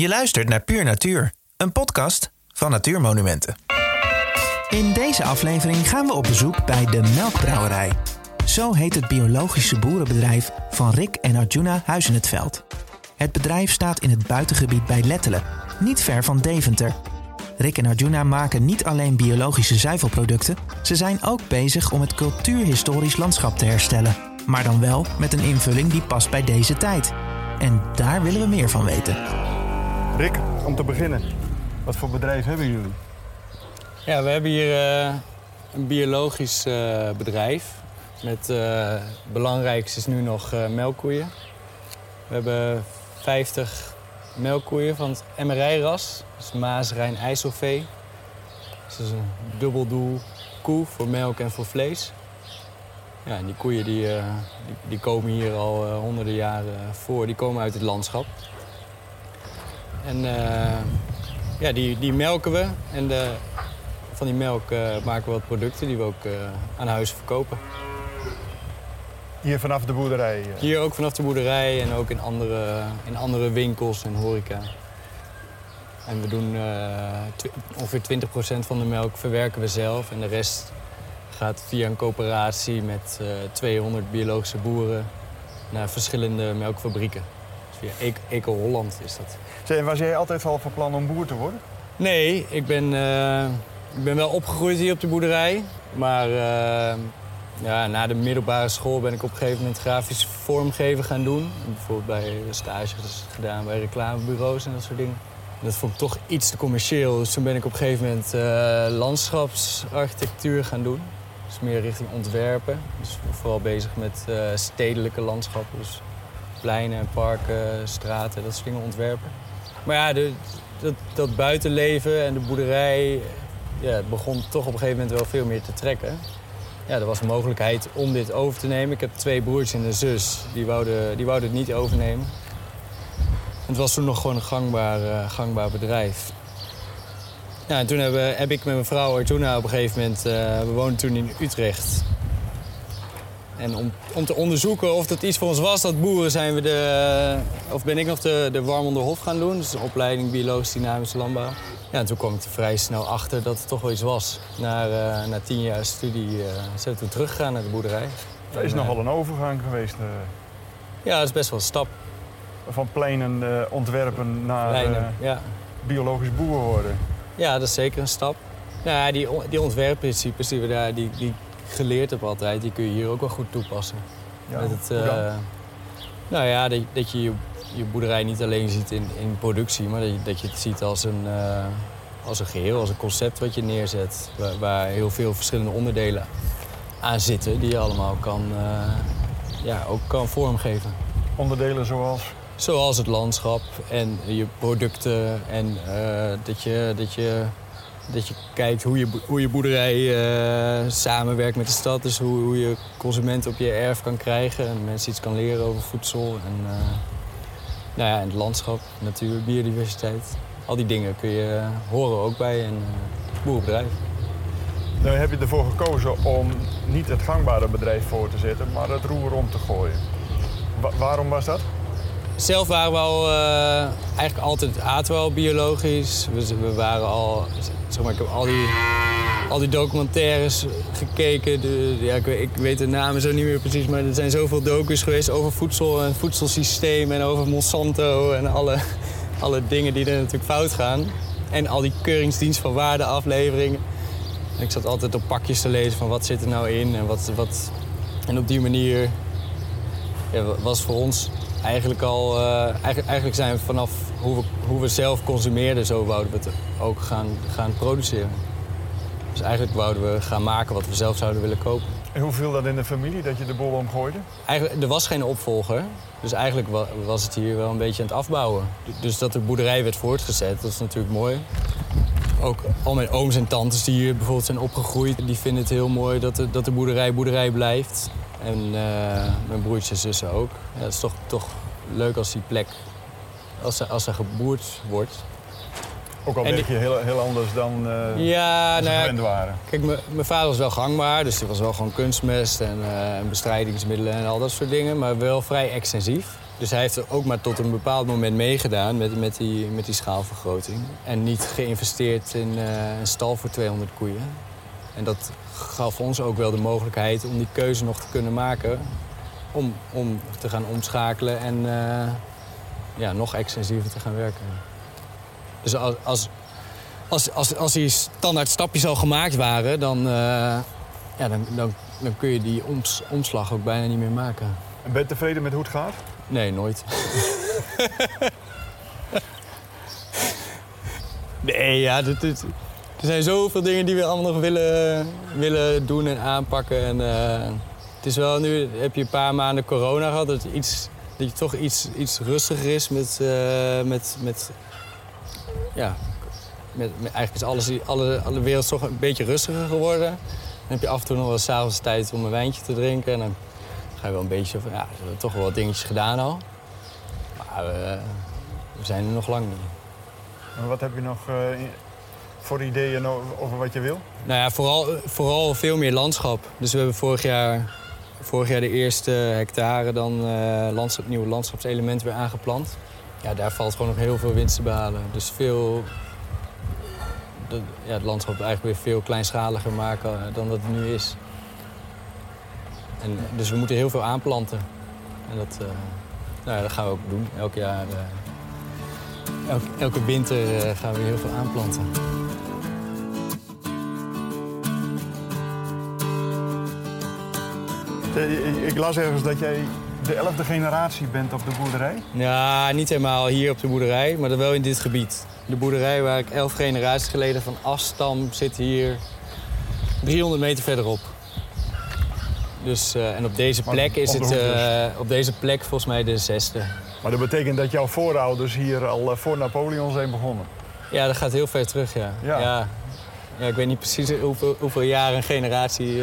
Je luistert naar Puur Natuur, een podcast van Natuurmonumenten. In deze aflevering gaan we op bezoek bij de Melkbrouwerij. Zo heet het biologische boerenbedrijf van Rick en Arjuna Huis in het Veld. Het bedrijf staat in het buitengebied bij Lettelen, niet ver van Deventer. Rick en Arjuna maken niet alleen biologische zuivelproducten, ze zijn ook bezig om het cultuurhistorisch landschap te herstellen. Maar dan wel met een invulling die past bij deze tijd. En daar willen we meer van weten. Rick, om te beginnen, wat voor bedrijf hebben jullie? Ja, we hebben hier eh, een biologisch eh, bedrijf. Met het belangrijkste is nu nog melkkoeien. We hebben 50 melkkoeien van het MRI-ras. Dus Maas, Rijn, IJsselvee. Dat is een dubbeldoel koe voor melk en voor vlees. Ja, en die koeien die, die, die, komen hier al honderden jaren voor. Die komen uit het landschap. En ja, die, die melken we. En de, van die melk maken we wat producten die we ook aan huis verkopen. Hier vanaf de boerderij? Hier ook vanaf de boerderij en ook in andere, in andere winkels en horeca. En we doen ongeveer 20% van de melk verwerken we zelf. En de rest gaat via een coöperatie met uh, 200 biologische boeren naar verschillende melkfabrieken. Dus via Eco Holland is dat. Zeg, was jij altijd al van plan om boer te worden? Nee, ik ben, uh, ik ben wel opgegroeid hier op de boerderij. Maar ja, na de middelbare school ben ik op een gegeven moment grafisch vormgeven gaan doen. Bijvoorbeeld bij stages gedaan bij reclamebureaus en dat soort dingen. Dat vond ik toch iets te commercieel. Dus toen ben ik op een gegeven moment uh, landschapsarchitectuur gaan doen. Dus meer richting ontwerpen. Dus vooral bezig met stedelijke landschappen. Dus pleinen, parken, straten, dat soort dingen ontwerpen. Maar ja, dat, dat buitenleven en de boerderij... Ja, begon toch op een gegeven moment wel veel meer te trekken ja, er was een mogelijkheid om dit over te nemen. Ik heb twee broers en een zus. Die wouden, die wouden het niet overnemen. Het was toen nog gewoon een gangbaar, uh, gangbaar bedrijf. Ja, en toen heb, heb, ik met mijn vrouw Artuna op een gegeven moment... Uh, we woonden toen in Utrecht. En om, om te onderzoeken of dat iets voor ons was, dat boeren, zijn we de, of ben ik nog de, de Warmonder Hof gaan doen. Dus een opleiding biologisch dynamische landbouw. Ja, en toen kwam ik er vrij snel achter dat het toch wel iets was. Na, uh, na tien jaar studie uh, zijn we teruggegaan naar de boerderij. Er is en, nogal een overgang geweest. Uh... Ja, dat is best wel een stap. Van pleinen ontwerpen naar ja. biologisch boer worden. Ja, dat is zeker een stap. Ja, die, die ontwerpprincipes die we daar die, die geleerd hebben altijd, die kun je hier ook wel goed toepassen. Ja, Met het, nou ja, dat, dat je je boerderij niet alleen ziet in, in productie, maar dat je, dat je het ziet als een, uh, als een geheel, als een concept wat je neerzet. Waar, waar, heel veel verschillende onderdelen aan zitten die je allemaal kan, uh, ja, ook kan vormgeven. Onderdelen zoals? Zoals het landschap en je producten en dat, je, dat, je, dat je kijkt hoe je, hoe je boerderij samenwerkt met de stad. Dus hoe, hoe je consumenten op je erf kan krijgen en mensen iets kan leren over voedsel. En, nou ja, en het landschap, natuur, biodiversiteit. Al die dingen kun je uh, horen ook bij een boerenbedrijf. Nu heb je ervoor gekozen om niet het gangbare bedrijf voor te zetten, maar het roer om te gooien. Wa waarom was dat? Zelf waren we al uh, eigenlijk altijd aten we al biologisch. We, we waren al, zeg ik heb al die, al die documentaires gekeken. De, ja, ik, ik, weet de namen zo niet meer precies, maar er zijn zoveel docus geweest over voedsel en voedselsysteem en over Monsanto en alle, alle dingen die er natuurlijk fout gaan. En al die keuringsdienst van waarde afleveringen. Ik zat altijd op pakjes te lezen van wat zit er nou in en wat... wat en op die manier ja, was voor ons eigenlijk al... Uh, eigenlijk, eigenlijk zijn we vanaf hoe we, hoe we zelf consumeerden... zo wouden we het ook gaan, gaan produceren. Dus eigenlijk wouden we gaan maken wat we zelf zouden willen kopen. En hoe viel dat in de familie, dat je de boel omgooide? Eigenlijk, er was geen opvolger. Dus eigenlijk was het hier wel een beetje aan het afbouwen. Dus dat de boerderij werd voortgezet, dat is natuurlijk mooi. Ook al mijn ooms en tantes die hier bijvoorbeeld zijn opgegroeid... die vinden het heel mooi dat de, dat de boerderij boerderij blijft. En uh, mijn broertjes en zussen ook. Ja, het is toch, toch leuk als die plek, als er, als er geboerd wordt... Ook al denk je heel, heel anders dan uh, ja, nou ja, waren. Kijk, mijn vader was wel gangbaar, dus die was wel gewoon kunstmest en, uh, bestrijdingsmiddelen en al dat soort dingen. Maar wel vrij extensief. Dus hij heeft er ook maar tot een bepaald moment meegedaan met, met, die, met die schaalvergroting. En niet geïnvesteerd in uh, een stal voor 200 koeien. En dat gaf ons ook wel de mogelijkheid om die keuze nog te kunnen maken. Om, om te gaan omschakelen en uh, ja, nog extensiever te gaan werken. Dus als, als, als, als, als die standaard stapjes al gemaakt waren, dan, uh, ja, dan, dan, dan kun je die oms, omslag ook bijna niet meer maken. En ben je tevreden met hoe het gaat? Nee, nooit. nee, ja, dit, dit, er zijn zoveel dingen die we allemaal nog willen, willen doen en aanpakken. En, uh, het is wel nu, heb je een paar maanden corona gehad, dat, iets, dat je toch iets, iets rustiger is met, uh, met, met, ja, met, eigenlijk is alles, alle, alle wereld toch een beetje rustiger geworden. Dan heb je af en toe nog wel s'avonds tijd om een wijntje te drinken. En dan ga je wel een beetje van, ja, we hebben toch wel wat dingetjes gedaan al. Maar uh, we zijn er nog lang niet. En wat heb je nog voor ideeën over wat je wil? Nou ja, vooral, vooral veel meer landschap. Dus we hebben vorig jaar, vorig jaar de eerste hectare dan uh, landschap, nieuwe landschapselementen weer aangeplant. Ja, daar valt gewoon nog heel veel winst te behalen. Dus veel, de, ja, het landschap eigenlijk weer veel kleinschaliger maken dan dat het nu is. En, dus we moeten heel veel aanplanten. En dat, nou ja, dat gaan we ook doen. Elk jaar, elke, elke winter gaan we heel veel aanplanten. Ik las ergens dat jij de elfde generatie bent op de boerderij. Ja, niet helemaal hier op de boerderij, maar wel in dit gebied. De boerderij waar ik elf generaties geleden van afstam zit hier 300 meter verderop. Dus, uh, en op deze plek is het uh, op deze plek volgens mij de zesde. Maar dat betekent dat jouw voorouders hier al uh, voor Napoleon zijn begonnen? Ja, dat gaat heel ver terug, ja. Ja. ja. ja ik weet niet precies hoeveel, hoeveel jaar een generatie...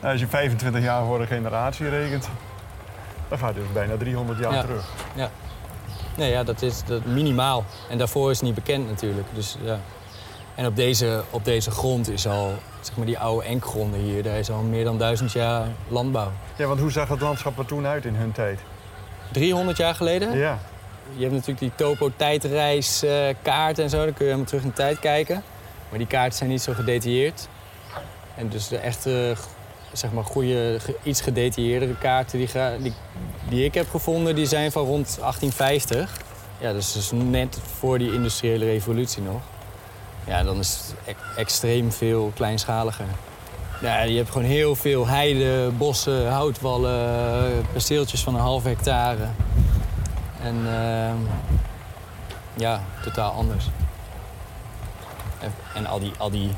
Nou, als je 25 jaar voor een generatie rekent, dan gaat het dus bijna 300 jaar ja. terug. Ja. Nee, ja, dat is dat minimaal. En daarvoor is het niet bekend natuurlijk. Dus, ja. En op deze, op deze grond is al, zeg maar die oude enkgronden hier, daar is al meer dan duizend jaar landbouw. Ja, want hoe zag het landschap er toen uit in hun tijd? 300 jaar geleden? Ja. Je hebt natuurlijk die topo-tijdreiskaart uh, en zo, dan kun je helemaal terug in de tijd kijken. Maar die kaarten zijn niet zo gedetailleerd. En dus de echte, zeg maar, goede, iets gedetailleerdere kaarten die, die, ik heb gevonden, die zijn van rond 1850. Ja, dus, dus net voor die industriële revolutie nog. Ja, dan is het extreem veel kleinschaliger. Ja, je hebt gewoon heel veel heide, bossen, houtwallen, perceeltjes van een half hectare. En uh, ja, totaal anders. En, en, al, die, al, die,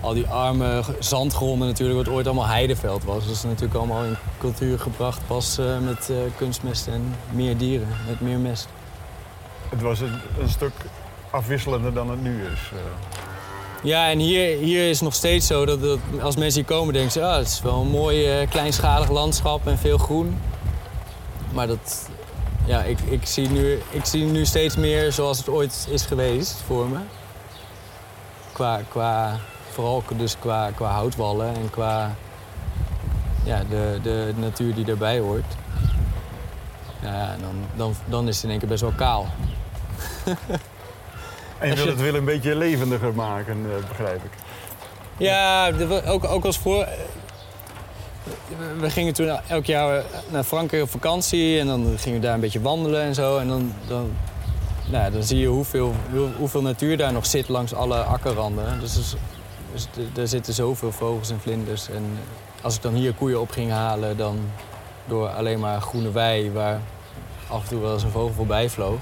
al die arme zandgronden natuurlijk, wat ooit allemaal heideveld was. Dat is natuurlijk allemaal in cultuur gebracht pas uh, met uh, kunstmest en meer dieren, met meer mest. Het was een, een stuk afwisselender dan het nu is. Uh. Ja, en hier, hier is het nog steeds zo dat, dat als mensen hier komen denken ze... Ah, het is wel een mooi kleinschalig landschap en veel groen. Maar dat, ja, ik, ik, zie nu, ik zie nu steeds meer zoals het ooit is geweest voor me. Qua, qua, vooral dus qua, qua houtwallen en qua ja, de, de natuur die erbij hoort. Ja, dan, dan, dan is het in één keer best wel kaal. En je wil het wil een beetje levendiger maken, begrijp ik. Ja, ook, ook als voor... We gingen toen elk jaar naar Frankrijk op vakantie en dan gingen we daar een beetje wandelen en zo. En dan, dan, nou, dan zie je hoeveel, hoeveel natuur daar nog zit langs alle akkerranden. Dus, dus, dus er zitten zoveel vogels en vlinders. En als ik dan hier koeien op ging halen, dan door alleen maar groene wei waar af en toe wel eens een vogel voorbij vloog.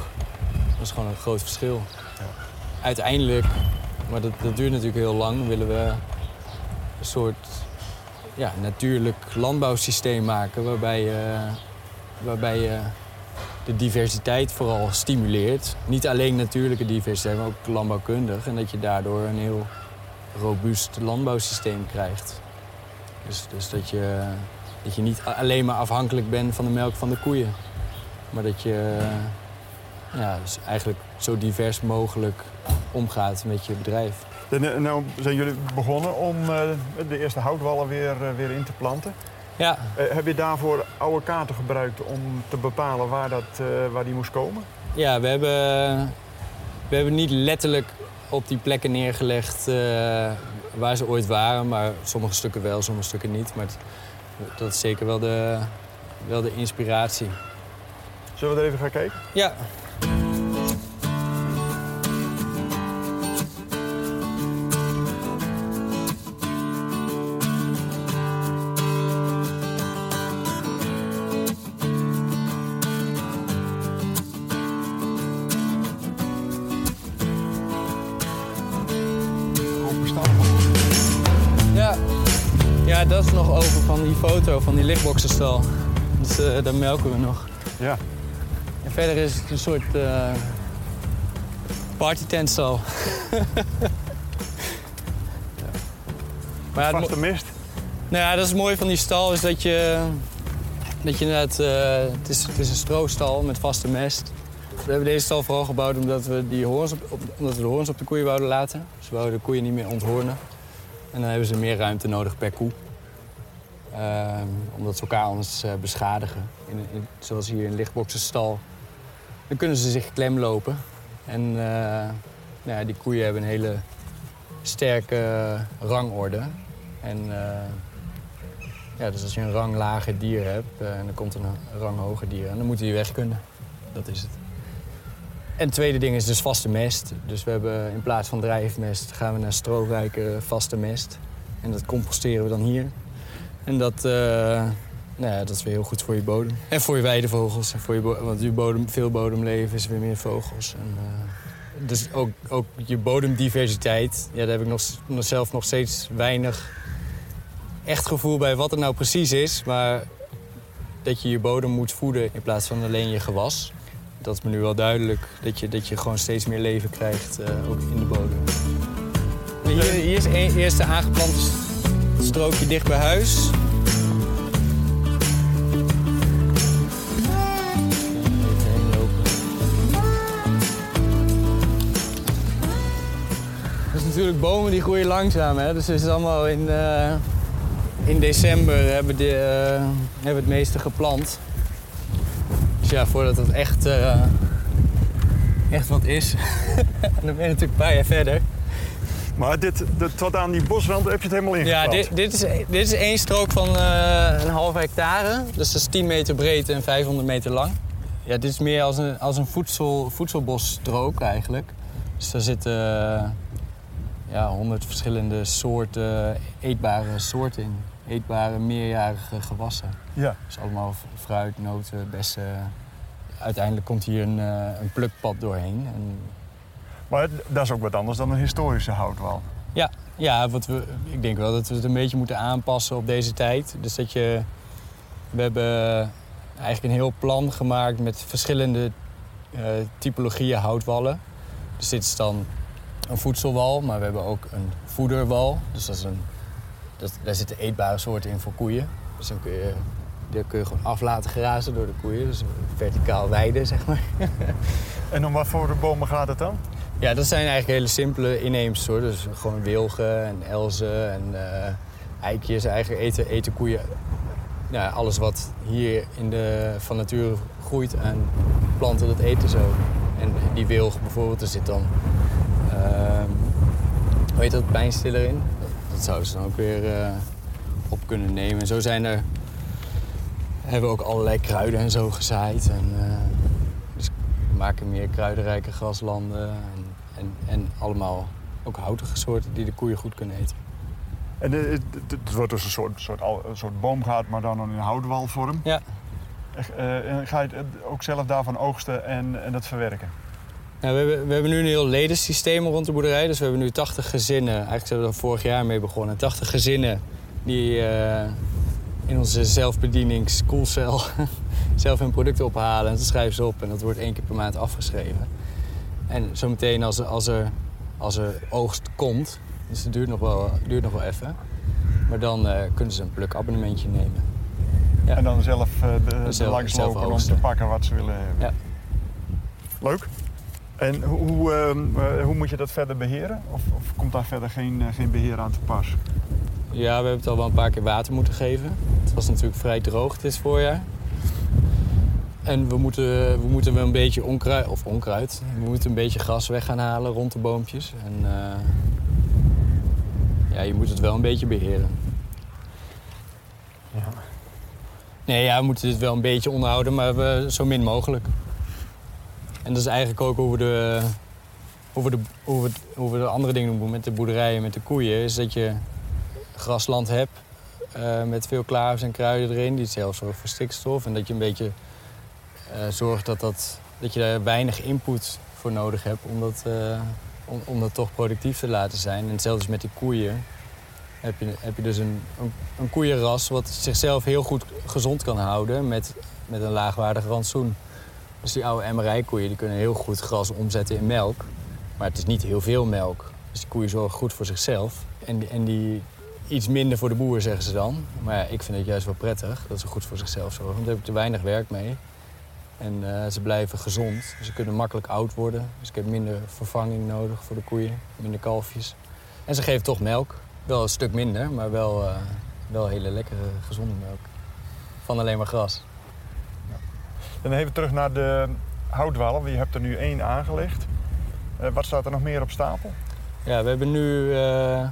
Dat is gewoon een groot verschil uiteindelijk, maar dat, dat duurt natuurlijk heel lang, willen we een soort ja, natuurlijk landbouwsysteem maken waarbij je, waarbij je de diversiteit vooral stimuleert. Niet alleen natuurlijke diversiteit, maar ook landbouwkundig. En dat je daardoor een heel robuust landbouwsysteem krijgt. Dus, dus dat, je, dat je niet alleen maar afhankelijk bent van de melk van de koeien. Maar dat je ja, dus eigenlijk zo divers mogelijk omgaat met je bedrijf. En, nou zijn jullie begonnen om uh, de eerste houtwallen weer, uh, weer in te planten. Ja, Eh, heb je daarvoor oude kaarten gebruikt om te bepalen waar, dat, eh, waar die moest komen? ja we, hebben, we hebben niet letterlijk op die plekken neergelegd eh, waar ze ooit waren. Maar sommige stukken wel, sommige stukken niet. Maar het- dat is zeker wel de, wel de inspiratie. Zullen we er even gaan kijken? Ja. Lichtboxenstal. Dus eh daar melken we nog. Ja. En verder is het een soort eh partytentstal. maar ja, het, Vaste mist. nou ja, dat is mooi van die stal is dat je, dat je inderdaad, eh, het, is, het is een stroostal met vaste mest. We hebben deze stal vooral gebouwd omdat we, die hoorns op, op- omdat we de hoorns op de koeien wouden laten. Dus we wouden de koeien niet meer onthoornen. En dan hebben ze meer ruimte nodig per koe. Ehm, omdat ze elkaar anders eh, beschadigen. In, in- zoals hier in lichtboxenstal. Dan kunnen ze zich klemlopen. En eh, nou ja, die koeien hebben een hele sterke rangorde. En eh, ja, dus als je een rang lager dier hebt en dan komt er een rang hoger dier... en dan moeten die weg kunnen. Dat is het. En het tweede ding is dus vaste mest. Dus we hebben in plaats van drijfmest gaan we naar stroorijke vaste mest. En dat composteren we dan hier. En dat, eh, nou ja, dat is weer heel goed voor je bodem. En voor je weidevogels. En voor je want je bodem, veel bodemleven is weer meer vogels. En, eh, dus ook, ook je bodemdiversiteit. Ja, daar heb ik nog, zelf nog steeds weinig echt gevoel bij wat het nou precies is. Maar dat je je bodem moet voeden in plaats van alleen je gewas. Dat is me nu wel duidelijk. Dat je, dat je gewoon steeds meer leven krijgt, eh, ook in de bodem. Hier, hier is een eerste aangeplante strookje dicht bij huis. Dat is natuurlijk bomen die groeien langzaam. Hè? Dus het is allemaal in, eh, in december hebben, de, eh, hebben het meeste geplant. Dus ja, voordat het echt, eh, echt wat is, dan ben je natuurlijk een paar jaar verder. Maar dit, dit, tot aan die bosrand heb je het helemaal Ja, ingeplant. dit, dit, is, dit is één strook van eh, een halve hectare. Dus dat is 10 meter breed en 500 meter lang. Ja, dit is meer als een, als een voedsel, voedselbosstrook eigenlijk. Dus daar zitten eh, ja, 100 verschillende soorten, eetbare soorten in. Eetbare, meerjarige gewassen. Ja. Dus allemaal fruit, noten, bessen. Uiteindelijk komt hier een, eh, een plukpad doorheen. En Maar het- dat is ook wat anders dan een historische houtwal. Ja, ja wat we, ik denk wel dat we het een beetje moeten aanpassen op deze tijd. Dus dat je... We hebben eigenlijk een heel plan gemaakt met verschillende eh, typologieën houtwallen. Dus dit is dan een voedselwal, maar we hebben ook een voederwal. Dus dat is een, dat, daar zitten eetbare soorten in voor koeien. Dus dan kun je, die kun je gewoon af laten grazen door de koeien. Dus verticaal weiden, zeg maar. En om wat voor bomen gaat het dan? Ja, dat zijn eigenlijk hele simpele inheemse hoor. Dus gewoon wilgen en elzen en eh, eikjes. Eigenlijk eten, eten koeien ja, alles wat hier in de, van nature groeit aan planten, dat eten ook. En die wilg bijvoorbeeld, er zit dan... ehm hoe heet dat, pijnstiller in? Dat, dat zouden ze dan ook weer eh, op kunnen nemen. En zo zijn er... Hebben we ook allerlei kruiden en zo gezaaid. En, eh, dus we maken meer kruidenrijke graslanden. En, en, en allemaal ook houtige soorten die de koeien goed kunnen eten. En eh, het, wordt dus een soort, soort, al- een soort boomgaard, maar dan in houtwalvorm. Ja. Eh, en ga je het ook zelf daarvan oogsten en, en dat verwerken? Nou, we, hebben, we hebben nu een heel ledensysteem rond de boerderij. Dus we hebben nu 80 gezinnen. Eigenlijk zijn we er vorig jaar mee begonnen. 80 gezinnen die eh, in onze zelfbedieningskoelcel zelf hun producten ophalen. En dat schrijven ze op en dat wordt één keer per maand afgeschreven. En zometeen als, er- als, er, als er oogst komt, dus het duurt nog wel, duurt nog wel even. Maar dan eh, kunnen ze een plukabonnementje nemen. Ja. En dan zelf uh, de, de zelf langslopen om te pakken wat ze willen hebben. Ja. Leuk. En hoe, hoe, ehm, eh, hoe moet je dat verder beheren? Of, of komt daar verder geen, eh, geen beheer aan te pas? Ja, we hebben het al wel een paar keer water moeten geven. Het was natuurlijk vrij droog dit voorjaar. En we moeten, we moeten wel een beetje onkruid, of onkruid, we moeten een beetje gras weg gaan halen rond de boompjes. En uh, ja, je moet het wel een beetje beheren. Ja. Nee, ja, we moeten dit wel een beetje onderhouden, maar we, zo min mogelijk. En dat is eigenlijk ook hoe we de, hoe we de, hoe we, hoe we de andere dingen doen met de boerderijen, met de koeien. Is dat je grasland hebt uh, met veel klaars en kruiden erin. Die zelfs zorgen voor stikstof. En dat je een beetje uh, zorgt dat, dat, dat je daar weinig input voor nodig hebt om dat, uh, om, om, dat toch productief te laten zijn. En zelfs met die koeien heb je, heb je dus een, een, koeienras wat zichzelf heel goed gezond kan houden met, met een laagwaardig rantsoen. Dus die oude MRI-koeien die kunnen heel goed gras omzetten in melk. Maar het is niet heel veel melk. Dus die koeien zorgen goed voor zichzelf. En, en die iets minder voor de boer, zeggen ze dan. Maar ja, ik vind het juist wel prettig dat ze goed voor zichzelf zorgen. Want daar heb ik te weinig werk mee. En uh, ze blijven gezond. Ze kunnen makkelijk oud worden. Dus ik heb minder vervanging nodig voor de koeien. Minder kalfjes. En ze geven toch melk. Wel een stuk minder, maar wel, uh, wel hele lekkere, gezonde melk. Van alleen maar gras. Ja. Dan even terug naar de houtwallen. Je hebt er nu één aangelegd. Uh, wat staat er nog meer op stapel? Ja, we hebben nu,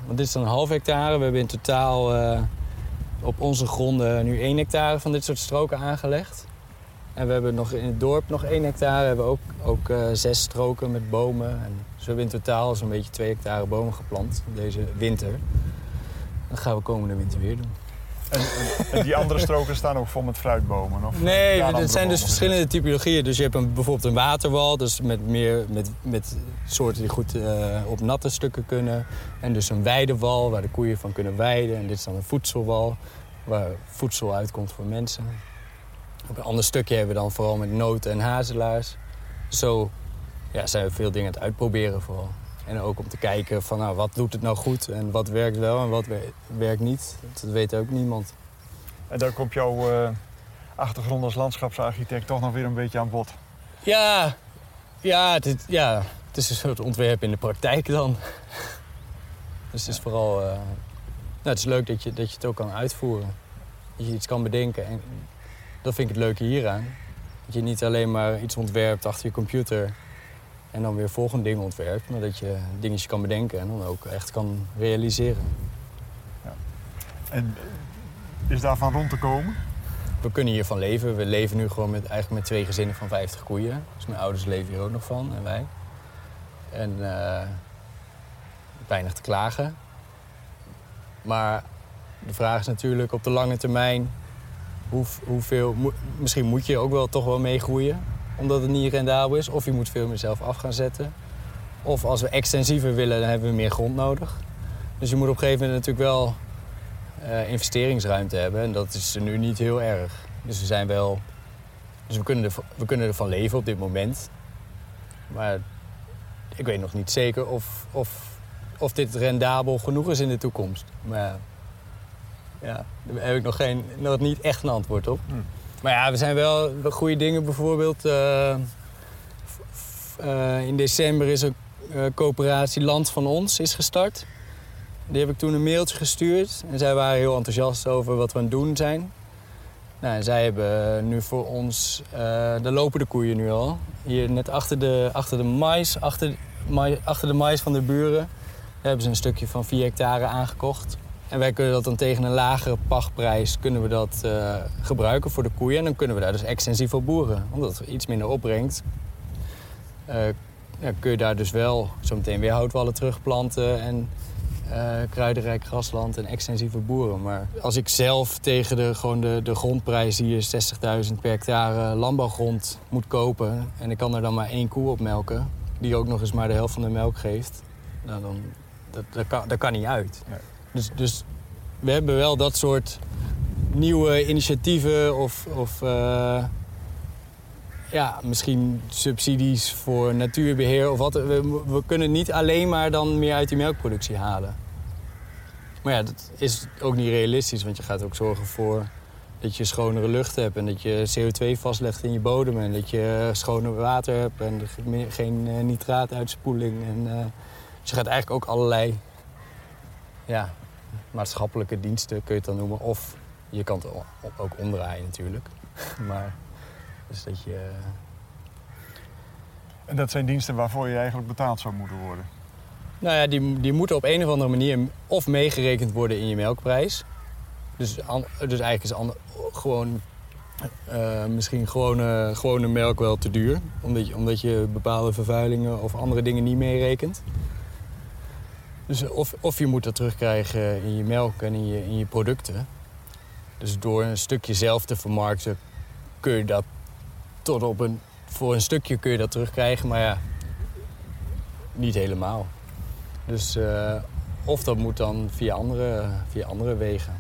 want dit is dan een half hectare. We hebben in totaal op onze gronden nu één hectare van dit soort stroken aangelegd. En we hebben nog in het dorp nog één hectare. We hebben ook, ook uh, zes stroken met bomen. En dus we hebben in totaal zo'n beetje twee hectare bomen geplant deze winter. Dat gaan we komende winter weer doen. En, en, die andere stroken staan ook vol met fruitbomen? Of nee, het zijn dus verschillende typologieën. Dus je hebt een, bijvoorbeeld een waterwal, dus met, meer, met, met soorten die goed uh, op natte stukken kunnen. En dus een weidewal, waar de koeien van kunnen weiden. En dit is dan een voedselwal, waar voedsel uitkomt voor mensen. Op een ander stukje hebben we dan vooral met noten en hazelaars. Zo ja, zijn we veel dingen aan het uitproberen vooral. En ook om te kijken van nou, wat doet het nou goed en wat werkt wel en wat werkt niet. Dat weet ook niemand. En daar komt jouw uh, achtergrond als landschapsarchitect toch nog weer een beetje aan bod. Ja, ja, het, ja, het is een soort ontwerp in de praktijk dan. dus het is vooral... Uh, nou, het is leuk dat je, dat je het ook kan uitvoeren. Dat je iets kan bedenken en dat vind ik het leuke hieraan. Dat je niet alleen maar iets ontwerpt achter je computer en dan weer volgende dingen ontwerpt, maar dat je dingetjes kan bedenken en dan ook echt kan realiseren. Ja. En is daarvan rond te komen? We kunnen hiervan leven. We leven nu gewoon met, eigenlijk met twee gezinnen van 50 koeien. Dus mijn ouders leven hier ook nog van en wij. En uh, weinig te klagen. Maar de vraag is natuurlijk op de lange termijn hoe, hoeveel, misschien moet je ook wel toch wel meegroeien, omdat het niet rendabel is. Of je moet veel meer zelf af gaan zetten. Of als we extensiever willen, dan hebben we meer grond nodig. Dus je moet op een gegeven moment natuurlijk wel uh, investeringsruimte hebben. En dat is nu niet heel erg. Dus we zijn wel. Dus we kunnen, er, we kunnen ervan leven op dit moment. Maar ik weet nog niet zeker of, of, of dit rendabel genoeg is in de toekomst. Maar ja, daar heb ik nog, geen, nog niet echt een antwoord op. Hm. Maar ja, we zijn wel goede dingen. Bijvoorbeeld uh, uh, in december is een uh, coöperatie Land van Ons is gestart. Die heb ik toen een mailtje gestuurd. En zij waren heel enthousiast over wat we aan het doen zijn. Nou, zij hebben nu voor ons, daar lopen de koeien nu al. Hier net achter de, achter de mais, achter, achter de mais van de buren... Hebben ze een stukje van 4 hectare aangekocht. En wij kunnen dat dan tegen een lagere pachtprijs kunnen we dat, uh, gebruiken voor de koeien. En dan kunnen we daar dus extensief op boeren. Omdat het iets minder opbrengt. Uh, ja, kun je daar dus wel zometeen weer houtwallen terugplanten en uh, kruidenrijk grasland en extensieve boeren. Maar als ik zelf tegen de, gewoon de, de grondprijs hier 60.000 per hectare landbouwgrond moet kopen... en ik kan er dan maar één koe op melken, die ook nog eens maar de helft van de melk geeft... Nou, dan, dat, dat, kan, dat kan niet uit. Dus, dus we hebben wel dat soort nieuwe initiatieven of, of uh, ja, misschien subsidies voor natuurbeheer of wat. We, kunnen niet alleen maar dan meer uit die melkproductie halen. Maar ja, dat is ook niet realistisch, want je gaat ook zorgen voor dat je schonere lucht hebt en dat je CO2 vastlegt in je bodem en dat je schoner water hebt en geen uh, nitraatuitspoeling. En, uh, dus je gaat eigenlijk ook allerlei ja, maatschappelijke diensten kun je het dan noemen. Of je kan het ook omdraaien natuurlijk. maar dus dat je... En dat zijn diensten waarvoor je eigenlijk betaald zou moeten worden? Nou ja, die, die moeten op een of andere manier of meegerekend worden in je melkprijs. Dus, dus eigenlijk is gewoon uh, misschien gewone, gewone melk wel te duur. Omdat je, omdat je bepaalde vervuilingen of andere dingen niet meerekent. Dus of, of je moet dat terugkrijgen in je melk en in je, in je producten. Dus door een stukje zelf te vermarkten kun je dat tot op een... Voor een stukje kun je dat terugkrijgen, maar ja, niet helemaal. Dus uh, of dat moet dan via andere, via andere wegen.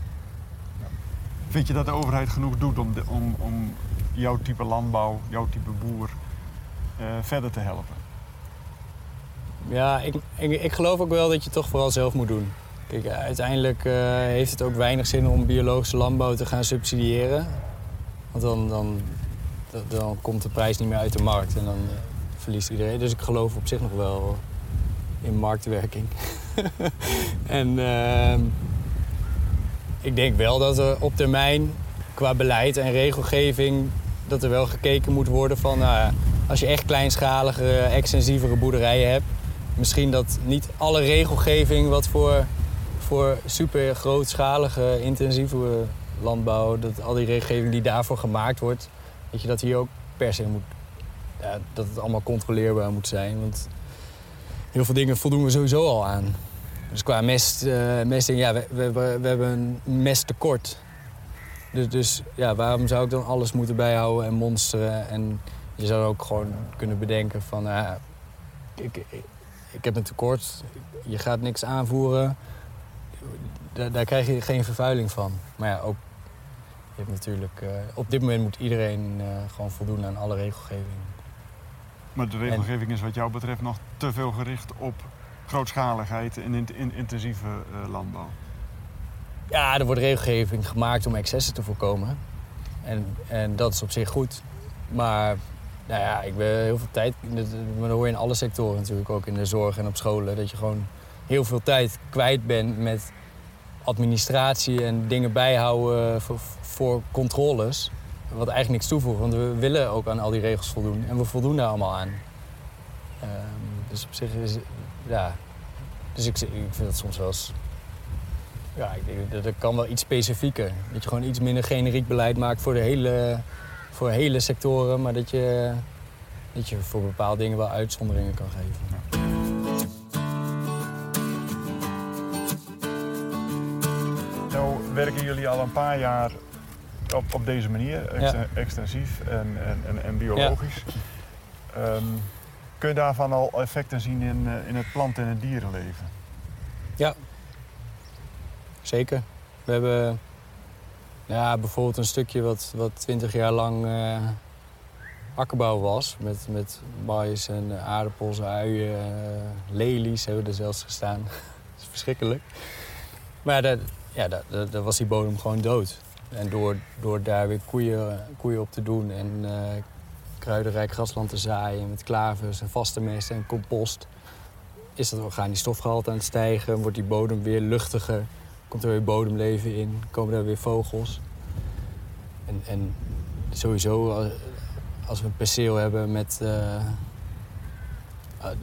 Vind je dat de overheid genoeg doet om, om, om jouw type landbouw, jouw type boer uh, verder te helpen? Ja, ik, ik, ik, geloof ook wel dat je toch vooral zelf moet doen. Kijk, uiteindelijk uh, heeft het ook weinig zin om biologische landbouw te gaan subsidiëren. Want dan, dan, dan komt de prijs niet meer uit de markt en dan uh, verliest iedereen. Dus ik geloof op zich nog wel in marktwerking. en uh, ik denk wel dat er op termijn qua beleid en regelgeving... dat er wel gekeken moet worden van... Nou, als je echt kleinschalige, extensievere boerderijen hebt... misschien dat niet alle regelgeving wat voor, voor super grootschalige, intensieve landbouw... dat al die regelgeving die daarvoor gemaakt wordt... dat je dat hier ook per se moet... Dat het allemaal controleerbaar moet zijn. Want heel veel dingen voldoen we sowieso al aan. Dus qua mest, uh, mesting, ja, we, we, hebben een mesttekort. Dus, dus ja, waarom zou ik dan alles moeten bijhouden en monsteren? En je zou ook gewoon kunnen bedenken van... Uh, ik, heb een tekort, je gaat niks aanvoeren. Daar, daar krijg je geen vervuiling van. Maar ja, ook... Je hebt natuurlijk, uh, op dit moment moet iedereen uh, gewoon voldoen aan alle regelgeving. Maar de regelgeving is wat jou betreft nog te veel gericht op grootschaligheid en in, in, intensieve uh, landbouw? Ja, er wordt regelgeving gemaakt om excessen te voorkomen. En, en dat is op zich goed. Maar nou ja, ik ben heel veel tijd, maar dat hoor je in alle sectoren natuurlijk, ook in de zorg en op scholen, dat je gewoon heel veel tijd kwijt bent met administratie en dingen bijhouden voor, voor controles. Wat eigenlijk niks toevoegt, want we willen ook aan al die regels voldoen en we voldoen daar allemaal aan. Um, dus op zich is, ja. Dus ik, ik vind het soms wel eens... Ja, ik denk dat het kan wel iets specifieker. Dat je gewoon iets minder generiek beleid maakt voor de hele, voor hele sectoren. Maar dat je, dat je voor bepaalde dingen wel uitzonderingen kan geven. Nou werken jullie al een paar jaar op, op deze manier, extensief en, en, en, biologisch. Ja. Um, Kun je daarvan al effecten zien in, eh, in het plant- en het dierenleven? Ja, zeker. We hebben ja, bijvoorbeeld een stukje wat, wat 20 jaar lang uh, akkerbouw was. Met, met mais en aardappels, uien, uh, lelies hebben er zelfs gestaan. dat is verschrikkelijk. Maar daar, ja, daar, daar, was die bodem gewoon dood. En door, door daar weer koeien, koeien op te doen en kruidenrijk grasland te zaaien met klavers en vaste mest en compost, is dat organisch stofgehalte aan het stijgen, wordt die bodem weer luchtiger, komt er weer bodemleven in, komen daar weer vogels. En, en sowieso, als we een perceel hebben met. Uh,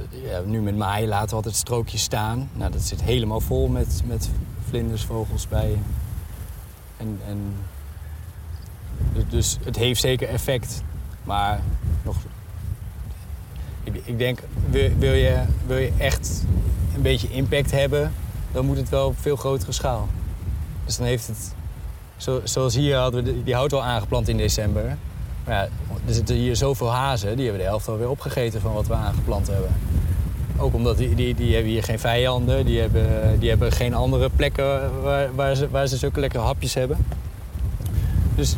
ja, nu met maaien laten we altijd strookjes staan. Nou, dat zit helemaal vol met, met vlinders, vogels, bijen. En, en, dus, dus het heeft zeker effect. Maar nog, ik, denk, wil, je, wil je echt een beetje impact hebben, dan moet het wel op veel grotere schaal. Dus dan heeft het, zo, zoals hier hadden we die hout al aangeplant in december. Maar ja, er zitten hier zoveel hazen, die hebben de helft alweer opgegeten van wat we aangeplant hebben. Ook omdat die, die, die hebben hier geen vijanden, die hebben, die hebben geen andere plekken waar, waar, ze, waar ze zulke lekkere hapjes hebben. Dus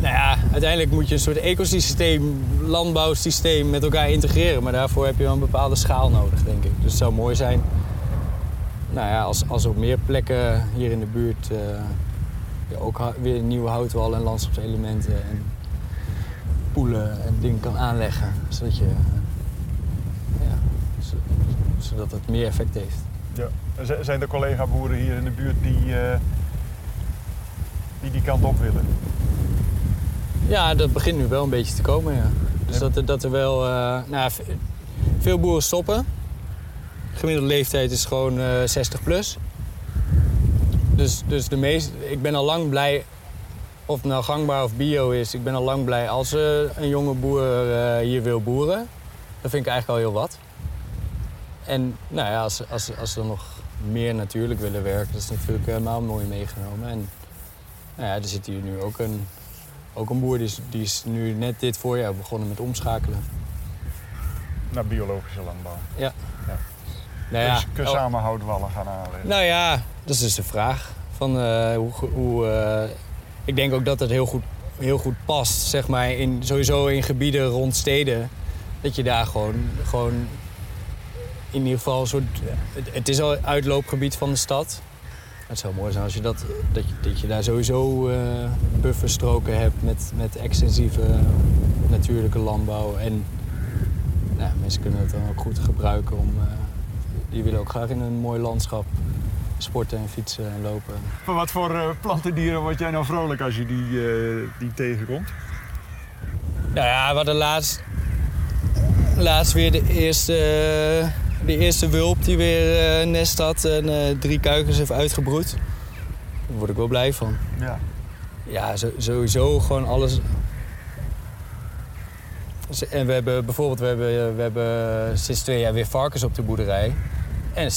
nou ja, uiteindelijk moet je een soort ecosysteem, landbouwsysteem met elkaar integreren. Maar daarvoor heb je wel een bepaalde schaal nodig, denk ik. Dus het zou mooi zijn nou ja, als, als er op meer plekken hier in de buurt uh, ook weer nieuwe houtwallen en landschapselementen en poelen en dingen kan aanleggen. Zodat, je, ja, zodat het meer effect heeft. Ja. Zijn er collega-boeren hier in de buurt die, die die kant op willen? Ja, dat begint nu wel een beetje te komen, ja. Dus dat, dat er wel... nou, veel boeren stoppen. De gemiddelde leeftijd is gewoon 60 plus. Dus, dus de meest, ik ben al lang blij, of het nou gangbaar of bio is, ik ben al lang blij als uh, een jonge boer uh, hier wil boeren. Dat vind ik eigenlijk al heel wat. En nou ja, als, als, als ze nog meer natuurlijk willen werken, dat is natuurlijk helemaal mooi meegenomen. En nou ja, er zit hier nu ook een, ook een boer die is, die is nu net dit voorjaar begonnen met omschakelen. Naar biologische landbouw. Ja. ja. Nou ja, kun je oh. samen houtwallen gaan aanleggen? Nou ja, dat is dus de vraag. Van, uh, hoe, hoe uh, ik denk ook dat het heel goed, heel goed past, zeg maar, in, sowieso in gebieden rond steden. Dat je daar gewoon, gewoon in ieder geval een soort... Het, het is al uitloopgebied van de stad. Het zou mooi zijn als je dat, dat, je, dat je daar sowieso uh, bufferstroken hebt met, met extensieve natuurlijke landbouw. En nou, mensen kunnen het dan ook goed gebruiken om... Uh, die willen ook graag in een mooi landschap sporten en fietsen en lopen. Van wat voor uh, plantendieren word jij nou vrolijk als je die, uh, die tegenkomt? Nou ja, we hadden laatst, laatst weer de eerste, de eerste wulp die weer uh, nest had en drie kuikens heeft uitgebroed. Daar word ik wel blij van. Ja. Ja, sowieso gewoon alles. En we hebben bijvoorbeeld, we hebben, we hebben sinds twee jaar weer varkens op de boerderij. En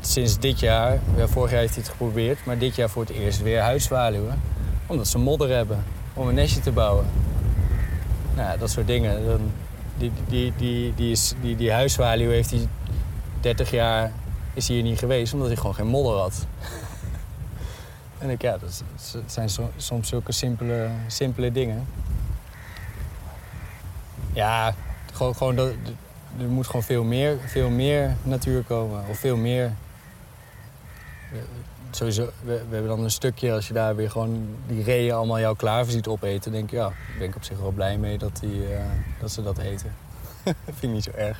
sinds dit jaar, ja, vorig jaar heeft hij het geprobeerd, maar dit jaar voor het eerst weer huiszwaluwen. Omdat ze modder hebben om een nestje te bouwen. Nou, dat soort dingen. Dan, die, die, die, die, is, die, die heeft hij 30 jaar is hier niet geweest omdat hij gewoon geen modder had. en ik, ja, dat, zijn soms zulke simpele, simpele dingen. Ja, gewoon, gewoon dat, er moet gewoon veel meer, veel meer natuur komen. Of veel meer sowieso, we, we, hebben dan een stukje, als je daar weer gewoon die reeën allemaal jouw klaver ziet opeten, denk ik, ja, ben ik op zich wel blij mee dat, die, uh, dat ze dat eten. dat vind ik niet zo erg.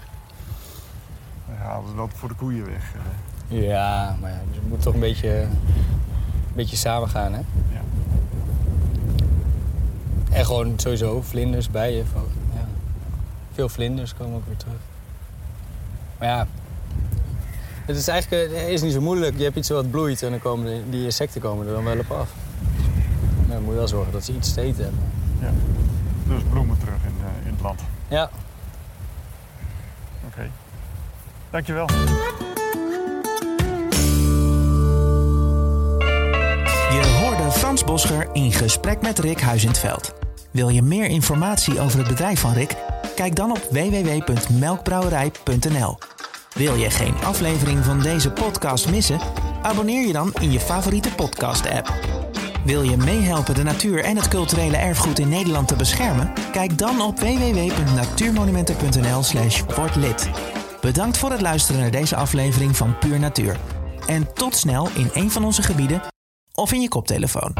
Dan halen ze dat voor de koeien weg. Ja, maar ja, dus het moet toch een beetje, een beetje samen gaan, hè? Ja. En gewoon sowieso vlinders, bijen. Veel vlinders komen ook weer terug. Maar ja, het is eigenlijk het is niet zo moeilijk. Je hebt iets wat bloeit en dan komen die insecten komen er dan wel op af. dan moet je wel zorgen dat ze iets te eten hebben. Ja. Dus bloemen terug in, uh, in het land. Ja. Oké. Okay. Dankjewel. Je hoorde Frans Boscher in gesprek met Rick Huizenveld. Wil je meer informatie over het bedrijf van Rick? Kijk dan op www.melkbrouwerij.nl. Wil je geen aflevering van deze podcast missen? Abonneer je dan in je favoriete podcast-app. Wil je meehelpen de natuur en het culturele erfgoed in Nederland te beschermen? Kijk dan op www.natuurmonumenten.nl/slash. Bedankt voor het luisteren naar deze aflevering van Puur Natuur. En tot snel in een van onze gebieden of in je koptelefoon.